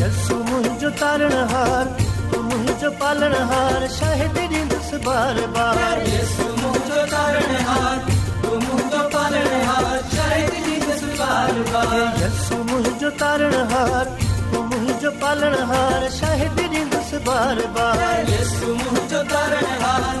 యేసు ముఝో తరణ హార్ తు ముఝో పాలన హార్ షాహిద్ దిన్ దుస బార్ బార్ యేసు ముఝో తరణ హార్ తు ముఝో పాలన హార్ షాహిద్ దిన్ దుస బార్ బార్ యేసు ముఝో తరణ హార్ తు ముఝో పాలన హార్ షాహిద్ దిన్ దుస బార్ బార్ యేసు ముఝో తరణ హార్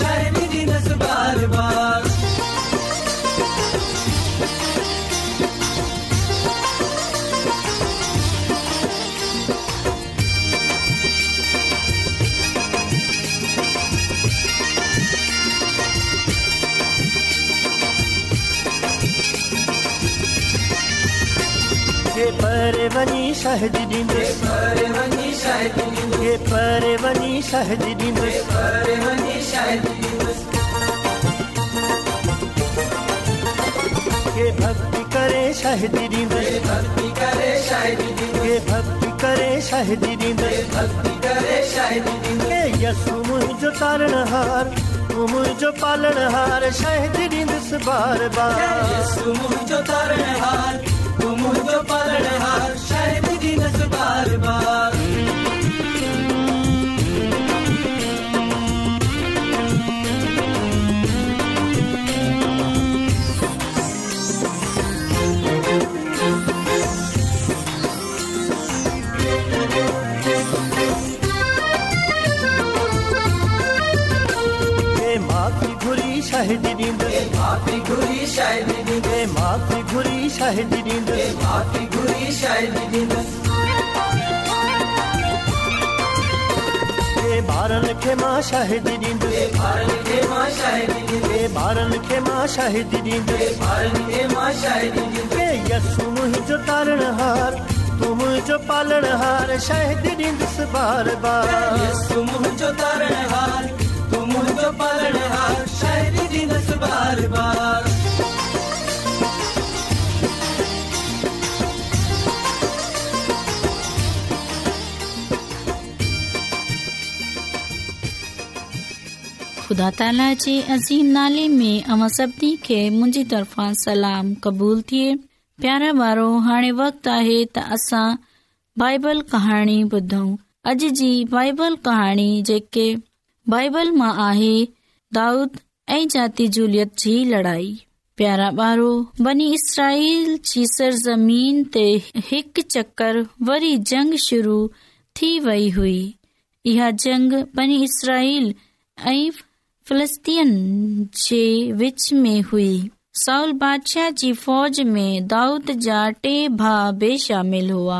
सहज दिने हे परवनी सहज दिने हे भक्ति करे सहज दिने हे भक्ति करे सहज दिने हे यसु मुझो तारण हार तू मुझो पालन हार शाहिद दिनस बार बार यसु मुझो तारण हार तू मुझो पालन हार বারবার শাহেদি নিন্দে মাটি ঘুরি শাহেদি নিন্দে মাটি ঘুরি শাহেদি নিন্দে মাটি ঘুরি শাহেদি নিন্দে तारणहार तूं मुंहिंजो पालण हार शाहिणहार तूं मुंहिंजो पालण ख़ुदा ताला जे अज़ीम नाले में मुंहिंजी तरफा सलाम क़बूल थिए प्यारा बारो हाणे वक्त आहे त असां बाइबल कहाणी ॿुधऊं अॼ जी कहाणी जेके दाऊद ऐं जाती जूलियत जी लड़ाई प्यारा ॿारो बनी इसराईल जी सरज़मीन ते हिकु चकर वरी जंग शुरू थी वई हुई इहा जंग बनी इसराईल ऐं फलत्तन जे विच में हुई साउल बादशाह जी फौज में दाऊद जा टे भाउ बि शामिल हुआ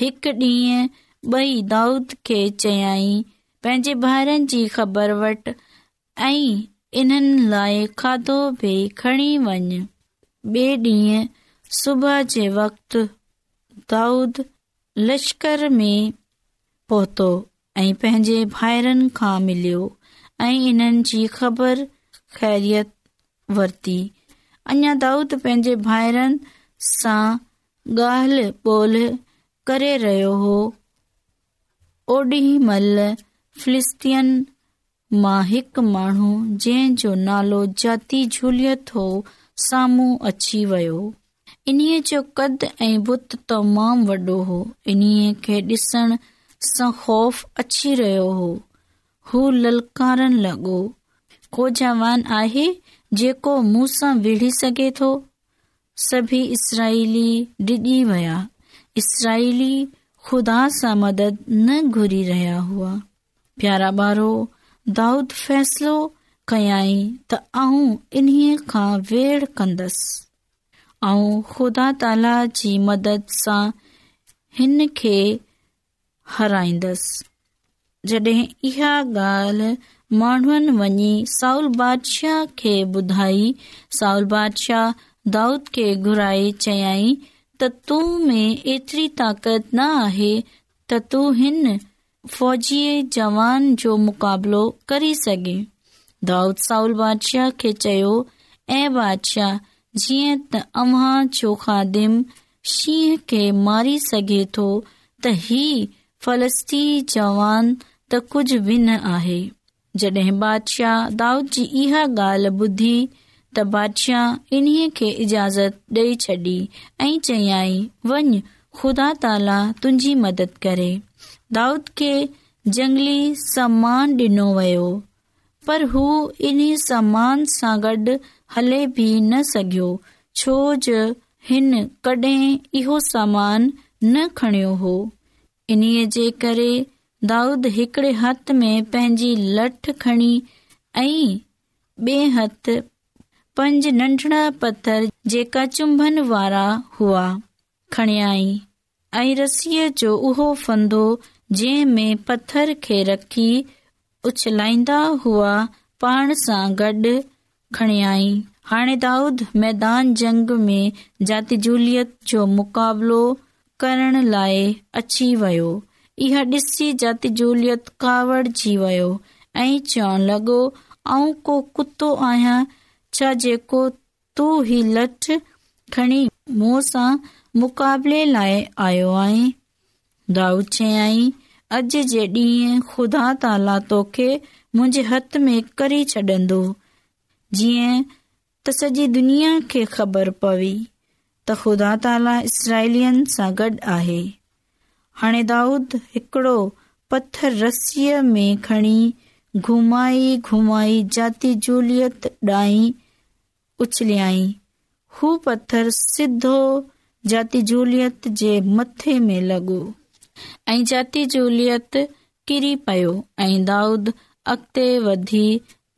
हिकु ॾींहं ॿई दाऊद खे चयाई पंहिंजे भाइरनि जी ख़बर वटि ऐं इन्हनि लाइ खाधो बि खणी वञ ॿीं सुबुह जे वक़्तु दाऊद लश्कर में पहुतो ऐं पंहिंजे भाइरनि खां मिलियो ऐं इन्हनि जी ख़बर ख़ैरियत वरती अञा दाऊद पंहिंजे भाइरनि सां ॻाल्ह ॿोल्ह करे रहियो हो ओॾी महिल फ़िलिस्तीन मां हिकु माण्हू जंहिं जो नालो जाती झूलियत हो साम्हूं अची वियो इन्हीअ जो कद ऐं बुत तमामु वॾो हो इन्हीअ खे ॾिसण सां ख़ौफ़ अची रहियो हो हू ललकारण लॻो को जवान आहे जेको मूं सां विढ़ी सघे थो सभी इसराईली डिॼी विया इसराईली ख़ुदा सां मदद न घुरी रहिया हुआ प्यारा बारो दाउद फैसलो कयाई त आऊं इन्हीअ खां वेड़ कंदसि ऐं ख़ुदा ताला जी मदद सां हिन खे जड॒हिं इहा ॻाल्हि माण्हुनि वञी साउल बादशाह खे ॿुधाई साउल बादशाह दाऊद खे घुराए चयाई त तूं में एतिरी ताक़त न आहे त तूं हिन फ़ौजी जवान जो मुक़ाबिलो करी सघे दाऊद साउल बादशाह खे चयो ऐं बादिशाह जीअं त अमां जो ख़ादम शींह खे मारी सघे थो त ही फ़लस्ती जवान त कुझ बि न आहे जॾहिं बादशाह दाऊद जी इहा ॻाल्हि ॿुधी त बादशाह इन्हीअ खे इजाज़त ॾेई छॾी ऐं चयाई वञ खुदा ताला तुंहिंजी मदद करे दाऊद खे जंगली सम्मान डि॒नो वियो पर हू इन्हीअ सम्मान सां गॾु हले बि न सघियो छो जो हिन कडहिं इहो सम्मान न खणियो हो इन्हीअ जे करे दाऊद हिकिड़े हथ में पंहिंजी लठ खणी ऐं बे हथ पंज नंढड़ा पत्थर जेका चुंभन वारा हुआ खणयाई ऐं रसीअ जो उहो फ़ंदो जंहिं में पत्थर खे रखी उछलाईंदा हुआ पाण सां गॾु खणयाई हाणे दाऊद मैदान जंग में जाति जूलियत जो मुक़ाबलो करण लाइ अची वियो इहा ॾिसी जत जूलियत कावड़ जी वियो ऐं चवण लॻो ऐं को कुतो आहियां छा जेको तू ही लठ खणी मूं सां मुकाबले लाइ आयो आहीं दाऊ चयाई अॼु जे ॾींहुं खुदा ताला तोखे मुंहिंजे हथ में करी छॾंदो जीअं त सॼी दुनिया खे ख़बर पवी त ता ख़ुदा ताला इसराईलियन सां गॾु आहे हाणे दाऊद हिकिड़ो पथर रसीअ में खणी घुमाई घुमाई जाती जूलियत झूलियत उछलियाई हू पथर जाती जूलियत जे मथे में लॻो ऐं जाती जूलियत किरी पयो ऐं दाऊद अॻिते वधी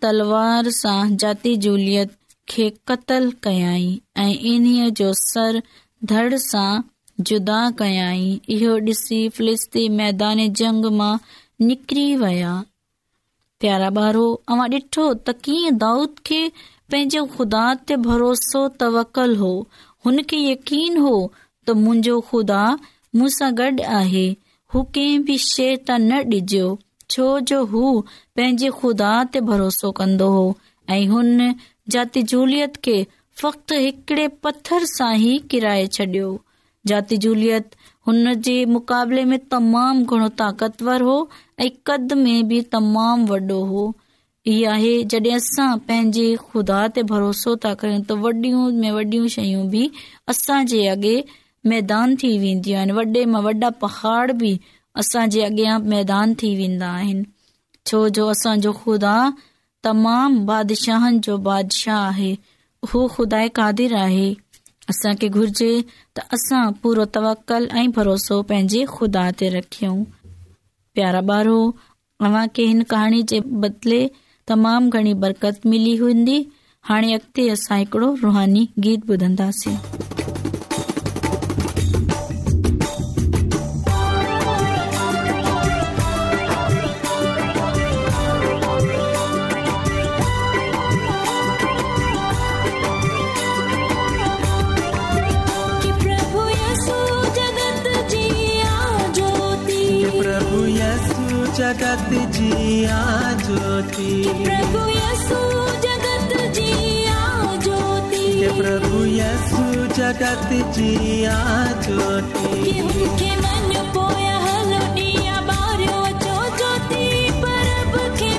तलवार सां जाती जूलियत खे क़तल कयाई ऐं इन्हीअ जो सर धड़ सां जुदा कयाई इहो डि॒सी मैदान जंग मां निकिरी वया प्यारा डि॒ठोल हो हुनखे यकीन हो त मुंहिंजो खुदा मूं सां गॾु आहे हू कंहिं बि शे त न डि॒जो छो जो हू पंहिंजे खुदा ते भरोसो कन्दो ऐं हुन जाती झूलियत खे फ़क्त हिकड़े पर सां ई किराए छडि॒यो जाति जूलियत हुन जे मुक़ाबले में तमामु घणो ताक़तवर हो ऐं कद में बि तमामु वॾो हो इहो आहे जॾहिं असां पंहिंजे खुदा ते भरोसो था कयूं त वॾियूं में वॾियूं शयूं बि असांजे अॻे मैदान थी वेंदियूं आहिनि वॾे में वॾा पहाड़ बि असांजे अॻियां मैदान थी वेंदा आहिनि छो जो असांजो खुदा तमामु बादशाहनि जो बादशाह आहे उहो ख़ुदा क़ादिर आहे असांखे घुर्जे त असां पूरो तवकल ऐं भरोसो पंहिंजे खुदा ते रखियऊं प्यारा ॿार हो अव्हांखे हिन कहाणी जे बदिले तमामु घणी बरकत मिली हूंदी हाणे अॻिते असां हिकिड़ो रुहानी गीत ॿुधंदासीं जगत जिया ज्योति प्रभु यसु जगत जिया ज्योति प्रभु यसु जगत जिया ज्योति के मन पोया हलोडिया अचो ज्योति परब खे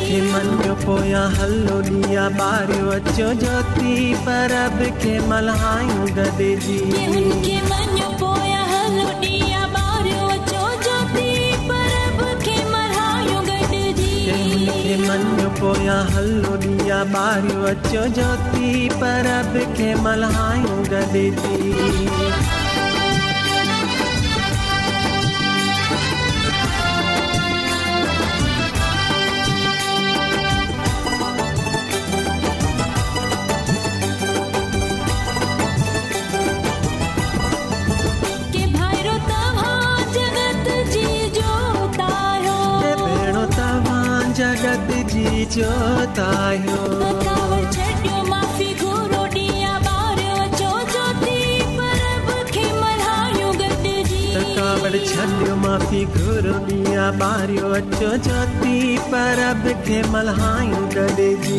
के मन पोया हलोडिया बारियो अचो ज्योति परब खे मल्हायूं गॾु जी के मन मञ पोयां हलो ॾीया ॿारियूं अचो ज्योति पर पर खे छॾियो माफ़ी घुरिया ॿारियो जो पर मल्हायूं गॾिजी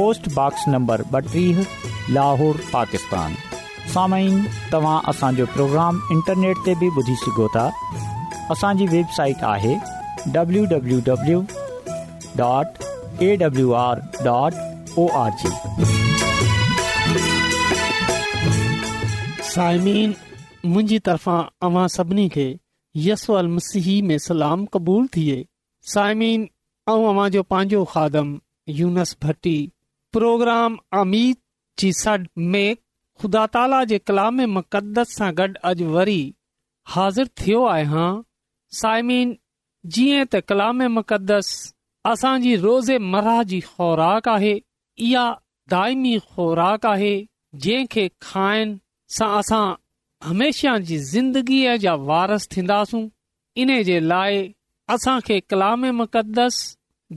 पोस न पाकिस्तान सामाइन तव्हां असांजो प्रोग्राम इंटरनेट ते बि ॿुधी सघो था असांजी वेबसाइट आहे डब्लू डब्लू डब्लू सभिनी खे यस अलमसी में सलाम क़बूल थिए सालमिन ऐं पंहिंजो खाधम प्रोग्राम आमी जी सॾ मेक ख़ुदा ताला जे कलाम मुक़दस सां गॾु अॼु वरी हाज़िर थियो आहियां साइमिन जीअं त कलाम मुक़दस असांजी रोज़ेमराह जी ख़ुराक आहे इहा दाइमी ख़ुराक आहे जंहिंखे खाइण सां असां हमेशह जी ज़िंदगीअ जा वारस थींदासूं इन जे लाइ असांखे कलाम मुक़दस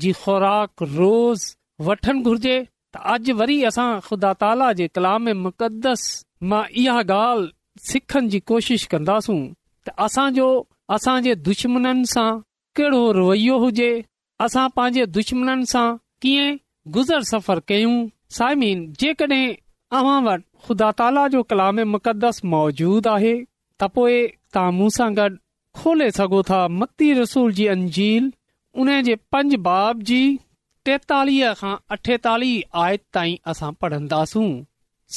जी ख़ुराक रोज़ वठणु घुर्जे त अॼु वरी असां ख़ुदा ताला जे कलाम मुक़दस मां इहा ॻाल्हि सिखण जी कोशिश कंदासूं त असांजो असांजे दुश्मन सां कहिड़ो रवैयो हुजे असां पंहिंजे दुश्मन सां कीअं गुज़र सफ़र कयूं साइमिन जेकॾहिं अव्हां वटि ख़ुदा ताला जो कलाम मुक़दस मौजूदु आहे त पोएं तव्हां मूं सां गॾु खोले सघो था रसूल जी अंजील उन जे पंज बाब जी टेतालीह खां अठेतालीह आयत ताईं असां पढ़ंदासूं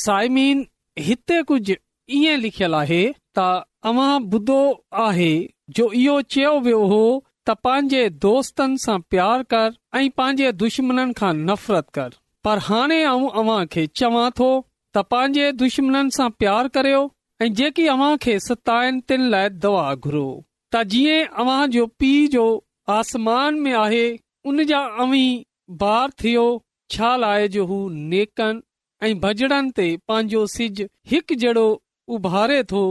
साइमीन हिते कुझु ईअं लिखियल आहे त अव्हां ॿुधो आहे जो इहो चयो वियो हो त पंहिंजे दोस्तनि सां प्यार कर ऐं पंहिंजे दुश्मन खां नफ़रत कर पर हाणे आऊं अव्हां खे चवां थो त पंहिंजे दुश्मन सां प्यार करियो ऐं जेकी अव्हां खे सताइनि तिन लाइ दवा घुरो त जीअं अव्हां जो पीउ जो आसमान में आहे उन जा अवी बार थियो छा लाइ जो हू नेकन ऐं भजड़नि ते पंहिंजो सिज हिकु जहिड़ो उभारे थो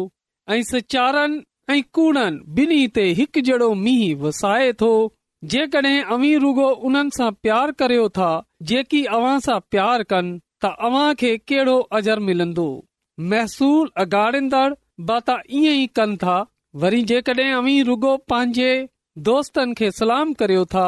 ऐं सचारनि ऐं कूड़नि ॿिन्ही ते हिकु जहिड़ो मींहुं वसाए थो जेकॾहिं अमीर रुगो उन्हनि सां प्यार करियो था जेकी अव्हां सां प्यार कनि त अव्हां खे कहिड़ो अजर मिलंदो महसूल अगाड़ींदड़ बाता ईअं ई कनि था वरी जेकॾहिं अवी रुगो पंहिंजे दोस्तनि खे सलाम करियो था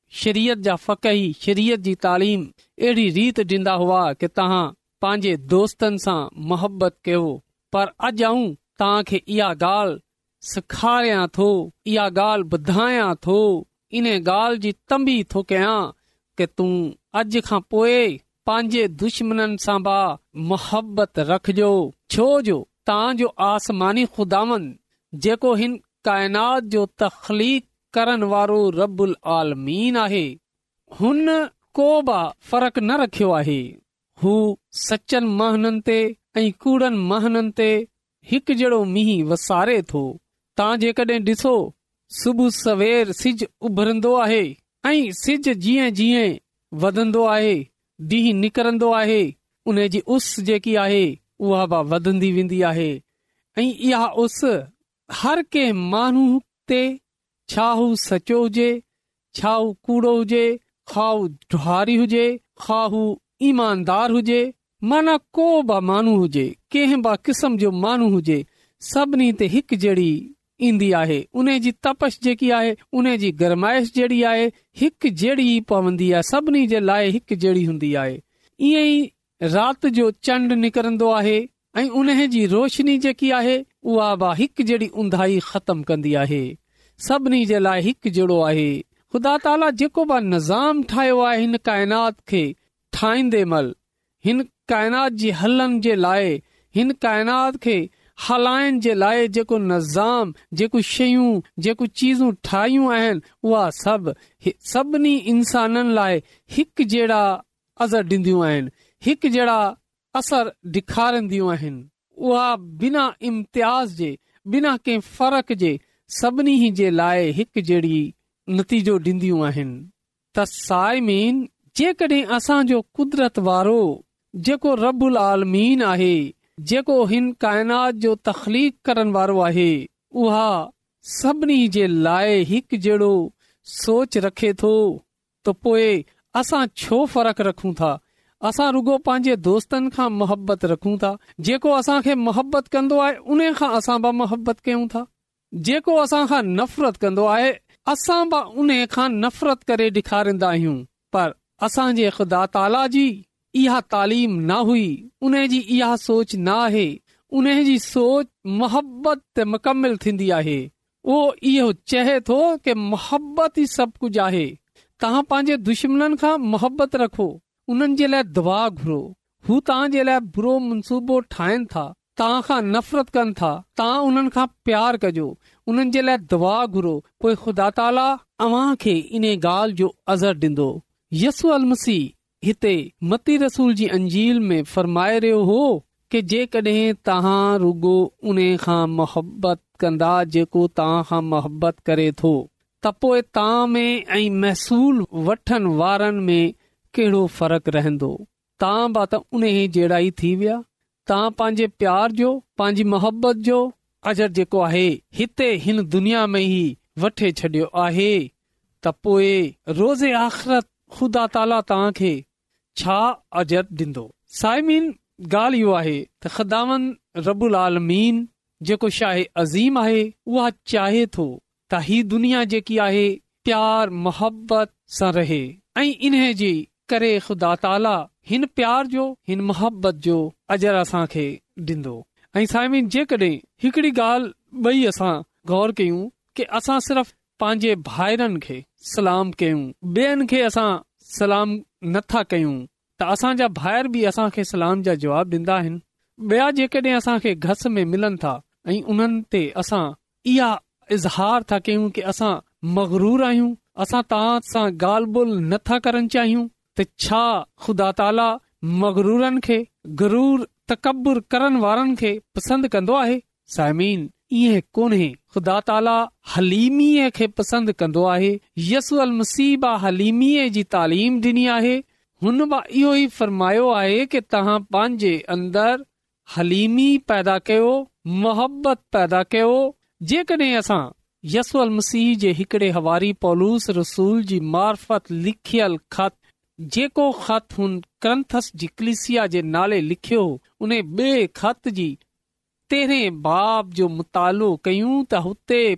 शरीयत जा फ़क़ही शरीयत जी तालीम अहिड़ी रीत ॾींदा हुआ की तव्हां पंहिंजे दोस्तनि सां मोहबत कयो पर अॼु आऊं तव्हांखे इहा ॻाल्हि सेखारियां थो इहा ॻाल्हि ॿुधायां थो इन ॻाल्हि जी तंबी थो कयां के तूं अॼ खां पोइ पंहिंजे दुश्मन सां बि मोहबत रखजो छोजो तव्हांजो आसमानी ख़ुदान जेको हिन काइनात जो तख़लीक करण वारो रबुल आलमीन आहे हुन को बि फ़र्क न रखियो आहे हू सचन ते वसारे थो तव्हां जेकॾहिं ॾिसो सुबुह सवेर सिज उभरंदो आहे ऐं सिज जीअं जीअं वधंदो आहे ॾींहं निकरंदो आहे उस जेकी आहे उहा बि वधंदी वेंदी आहे ऐं इहा उस हर कंहिं माण्हू ते छा सचो हुजे छा कूड़ो हुजे खाऊ झुहारी हुजे खाह ईमानदार हुजे माना को बि माण्हू हुजे कंहिं बि किस्म जो माण्हू हुजे सभिनी ते हिकु जहिड़ी ईंदी आहे उन जी तपश जेकी आहे उन जी गरमाइश जहिड़ी आहे हिकु जहिड़ी पवंदी आहे सभिनी जे लाइ हिकु जहिड़ी हूंदी आहे ईअं ई राति जो चंड निकिरंदो आहे ऐं उन जी रोशनी जेकी आहे उहा बि हिकु जहिड़ी ऊंधा ख़तमु कंदी आहे सभिनी जे लाइ हिकु जहिड़ो आहे ख़ुदा ताला जेको बि निज़ाम ठाहियो आहे हिन काइनात खे ठाहींदे महिल हिन काइनात जे हल जे लाइ हिन काइनात खे हलाइण जे लाइ जेको निज़ाम जेको शयूं जेको चीज़ूं ठाहियूं आहिनि उहा सभु सभिनी इंसाननि लाइ हिकु जहिड़ा असर ॾींदियूं आहिनि हिकु जहिड़ा असर ॾेखारींदियूं आहिनि उहा बिना इम्तियाज़ जे बिना कंहिं फ़र्क़ जे सभिनी जे लाइ हिकु जहिड़ी नतीजो ॾींदियूं आहिनि त सायमीन जेकॾहिं असांजो कुदरत वारो जेको रबुल आलमीन आहे जेको हिन काइनात जो तखलीक़ो आहे उहा सभिनी जे लाइ हिकु जहिड़ो सोच रखे थो त पोइ असां छो फ़र्क़ु रखूं था असां रुगो पंहिंजे दोस्तनि खां मोहबत रखूं था जेको असां मोहबत कंदो आहे उन खां असां बि मोहबत कयूं था जेको असांखां नफ़रत कंदो आहे असां बि उन खां नफ़रत करे ॾेखारींदा आहियूं पर असांजे इहा तालीम न हुई उन जी इहा सोच न आहे उन जी सोच मोहबत ते मुकमिल थीन्दी आहे उहो इहो चए तो कि मोहबत ई सभु कुझ आहे तांजे दुश्मन खां मुहबत रखो उन्हनि जे लाइ घुरो हू लाइ बुरो मनसूबो ठाहिनि था तव्हां खां नफ़रत कनि था तां उन्हनि खां प्यार कजो उन्हनि जे लाइ घुरो पोएं ख़ुदा ताला अव्हां खे इन ॻाल्हि जो अज़र डि॒नो यस मसीह हिते मती रसूल जी अंजील में फरमाए रहियो हो कि जेकॾहिं तव्हां रुगो उन्हीअ खां मोहबत कंदा जेको तव्हां खां मोहबत करे थो त में ऐं महसूल वठण वारनि में केड़ो फ़र्क रहंदो तव्हां बा त उन थी विया त पंहिंजे प्यार जो पंहिंजी मोहबत जो अजर जेको आहे हिते हिन दुनिया में ही वठे छॾियो आहे त पोएं रोज़े आख़िरत ख़ुदा ताला तव्हां खे छा अज साइमीन ॻाल्हि इहो आहे त ख़दावन रबुल आलमीन जेको शाहे अज़ीम आहे उहा चाहे थो त दुनिया जेकी आहे प्यार मोहबत सां रहे ऐं जी करे ख़ुदा ताला हिन प्यार जो हिन मोहबत जो अजर खे ॾींदो जेकॾहिं हिकड़ी ॻाल्हि गौर कयूं की असां सिर्फ़ पंहिंजे भाइरनि खे सलाम कयूं ॿियनि खे असां सलाम नथा कयूं त असां भाइर बि असांखे सलाम जा जवाब ॾींदा आहिनि ॿिया जेकॾहिं असां घस में मिलनि था ऐं उन्हनि ते असां इहा इज़हार था कयूं की असां मगरूर आहियूं तव्हां सां ॻाल्हि ॿोल नथा करणु चाहियूं त छा ख़ुदा ताला मगरूर खे घर कंदो आहे ख़ुदा ताला हलीमीअ खे पसंदि कंदो आहे यसल मसीहब हलीमीअ जी तालीम ॾिनी आहे हुन मां इहो ई फरमायो आहे कि तव्हां पंहिंजे अंदर हलीमी पैदा कयो मोहबत पैदा कयो जेकॾहिं असां यसू अल मसीह जे हिकड़े हवारी पॉलूस रसूल जी मार्फत लिखियल जेको ख़त हुन जो मुतालो कयूं त तव्हां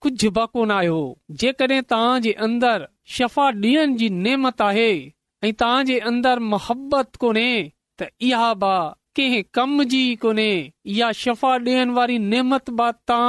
कुझु बि कोन आहियो जेकॾहिं तव्हां जे अंदर शफ़ा ॾियनि जी नेमत आहे ऐं जे अंदर मोहबत कोन्हे त इहा बि कंहिं कम जी कोन्हे इहा शफ़ा ॾियण वारी तव्हां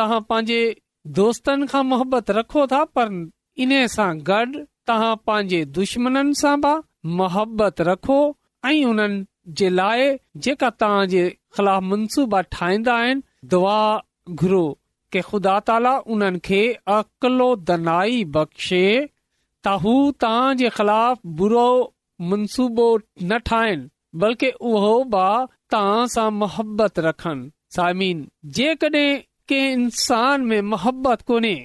तांजे दोस्तन खां मोहबत रखो था पर इन सां गॾु तांजे दु सां रखो मनसूबा ठाहींदा दुआ ताला उन खे हू तव्हां जे ख़िलाफ़ बुरो मनसूबो न ठाहिनि बल्कि उहो बि तव्हां सां मोहबत रखनि सामिन जे के इंसान में मोहबत कोन्हे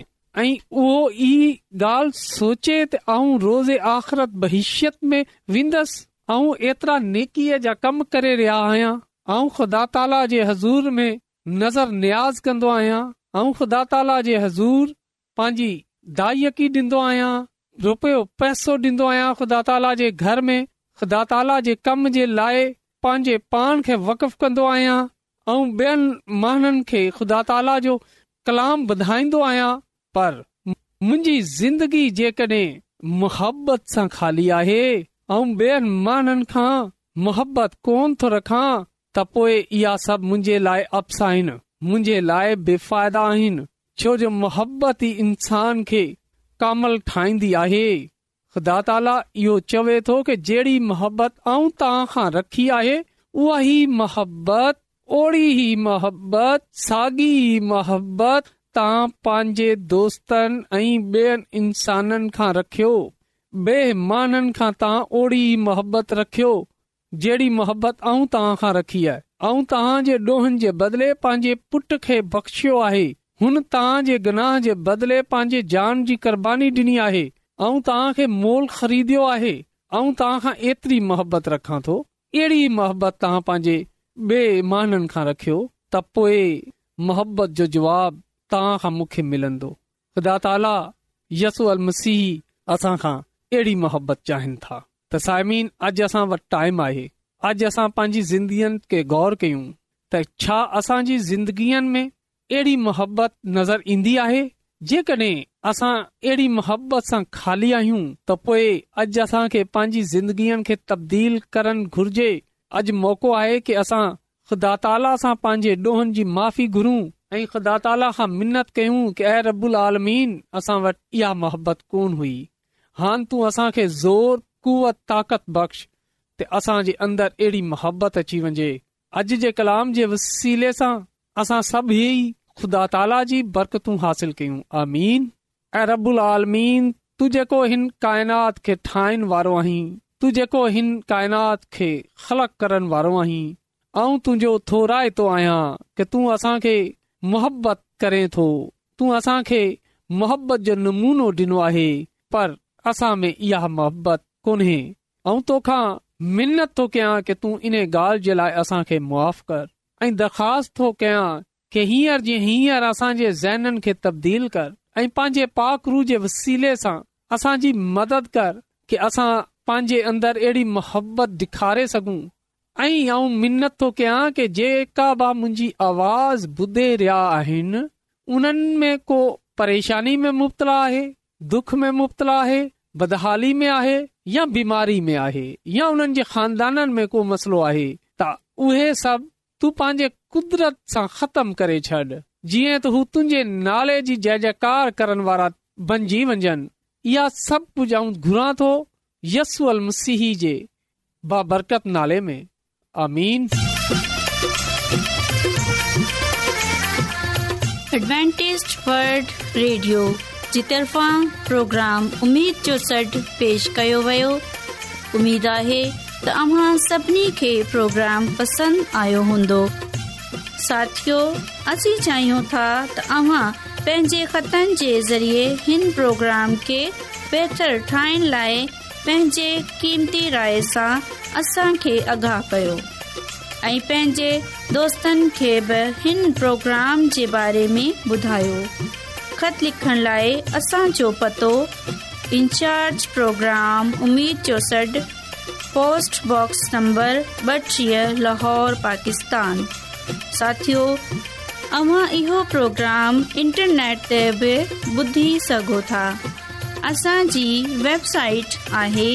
ऐं उहो ई गाल्हि सोचे त आऊं रोज़े आख़िरत बहिष्यत में वेंदसि ऐं ऐतिरा नेकीअ जा कम करे रहियो आयां ऐं ख़ुदा ताला जे हज़ूर में नज़र न्याज़ कन्दो आहियां ऐं ख़ुदा ताला जे हज़ूर पंहिंजी दाइकी ॾींदो आहियां रुपयो पैसो डींदो आहियां ख़ुदा ताला जे घर में ख़ुदा ताला जे कम जे लाइ पंहिंजे पान खे वक़फ़ कंदो आहियां ऐं ख़ुदा ताला जो कलाम ॿुधाईंदो आहियां पर मुंहिंजी ज़िंदगी जेकॾहिं मुहबत सां खाली आहे ऐं बेयनि खां मोहबत कोन थो रखा त पोए इहा सभु मुंहिंजे लाइ अफ़्स आहिनि मुंहिंजे लाइ बेफ़ाइदा आहिनि छो जो ई इंसान खे कामल ठाहींदी आहे ख़ुदा ताला इहो चवे थो की जहिड़ी मोहबत ऐं तव्हां खां रखी आहे उहा ई ओड़ी मोहबत साॻी ई मोहबत तां पंहिंजे दोस्तनि इंसान रखियो ओड़ी मोहबत रखियो जहिड़ी मोहबत ऐं तव्हां खां रखी आहे ऐं तव्हां जे ॾोहन जे बदिले पंहिंजे पुट खे बख़्शियो आहे हुन तव्हां जे गनाह जे बदले पंहिंजे जान जी क़ुर्बानी डिनी आहे ऐं तव्हां खे मोल ख़रीद्यो आहे ऐं तव्हां खां एतिरी मोहबत रखां थो अहिड़ी मोहबत तव्हां पंहिंजे ॿिए महाननि खां रखियो त पोइ मोहबत जो जवाब तव्हां खां मूंखे मिलंदो ख़ुदा ताला यसू अल मसीह असांखा अहिड़ी मोहबत चाहिनि था त साइमीन अॼु असां वटि टाइम आहे अॼु असां पंहिंजी ज़िंदगीअ खे गौर कयूं त छा असांजी ज़िंदगीअनि में अहिड़ी मोहबत नज़र ईंदी आहे जेकॾहिं असां अहिड़ी मोहबत सां खाली आहियूं त पोइ अॼु असां पंहिंजी ज़िंदगीअ खे तब्दील करणु घुर्जे अॼु मौक़ो आहे की असां ख़ुदा ताला सां पंहिंजे माफ़ी घुरूं ऐं ख़ुदा ताला खां मिनत कयूं की ऐं रबु आलमीन असां वटि इहा मोहबत कोन हुई हा तूं असांखे ज़ोर कुवत ताक़त बख़्श ते असां जे अंदरि अहिड़ी मोहबत अची वञे अॼु जे कलाम जे वसीले सां असां सभई ख़ुदा ताला जी बरकतूं हासिल कयूं आमीन ऐं रबुल आलमीन तूं जेको हिन काइनात खे ठाहिण वारो आहीं तूं जेको हिन काइनात खे ख़लक करण वारो आहीं ऐं तुंहिंजो थोराए थो आहियां के तूं असांखे मोहबत करे थो तूं असांखे मोहबत जो नमूनो ॾिनो आहे पर असां में इहा मोहबत कोन्हे ऐं तोखा मिनत थो कयां कि तूं इन ॻाल्हि जे लाइ असां खे कर ऐं दरख़्वास्त थो कि हींअर जी हींअर असां ज़हननि खे तब्दील कर ऐं पंहिंजे पाकरू जे वसीले सां असांजी मदद कर असां पंहिंजे اندر अहिड़ी मोहबत डे॒खारे सघूं ऐं आऊं मिनत थो कयां कि जेका मुंहिंजी आवाज़ ॿुधे रहिया आहिनि उन्हनि में को परेशानी में मुफ़्तला आहे दुख में मुफ़्ता आहे बदहाली में आहे या बीमारी में आहे या उन्हनि जे ख़ानदान में को मसलो आहे त उहे सभ तूं पंहिंजे कुदरत सां ख़तम करे छॾ जीअं त हू तुंहिंजे नाले जी जय जयकार करण वारा बनजी वञनि इहा सभु कुझु आऊं घुरा थो यसू अल मसीह जे बाबरकत नाले में आमीन एडवेंटेज वर्ल्ड रेडियो जी तरफ़ा प्रोग्राम उमेद जो सॾु पेश कयो वियो उमेद आहे त अव्हां सभिनी खे प्रोग्राम पसंदि आयो हूंदो साथियो असीं चाहियूं था त अव्हां पंहिंजे ख़तनि जे ज़रिए हिन प्रोग्राम खे बहितरु ठाहिण लाइ पंहिंजे क़ीमती राय सां असांखे आगाह कयो ऐं पंहिंजे दोस्तनि खे बि हिन प्रोग्राम जे बारे में ॿुधायो ख़तु लिखण लाइ असांजो पतो इन्चार्ज प्रोग्राम उमीद चौसढि पोस्टबॉक्स नंबर ॿटीह लाहौर पाकिस्तान साथियो तव्हां इहो प्रोग्राम इंटरनेट ते बि ॿुधी सघो था असांजी वेबसाइट आहे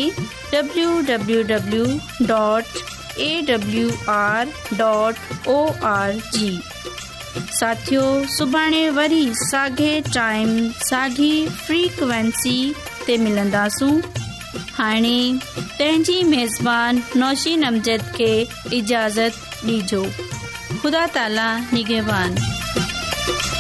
W W dot A W R dot O R G साथियो सुभाणे वरी साॻे टाइम साॻी फ्रीक्वेंसी ते मिलंदासूं हाणे पंहिंजी मेज़बानी नौशी नमज़द खे इजाज़त ॾिजो ख़ुदा ताला you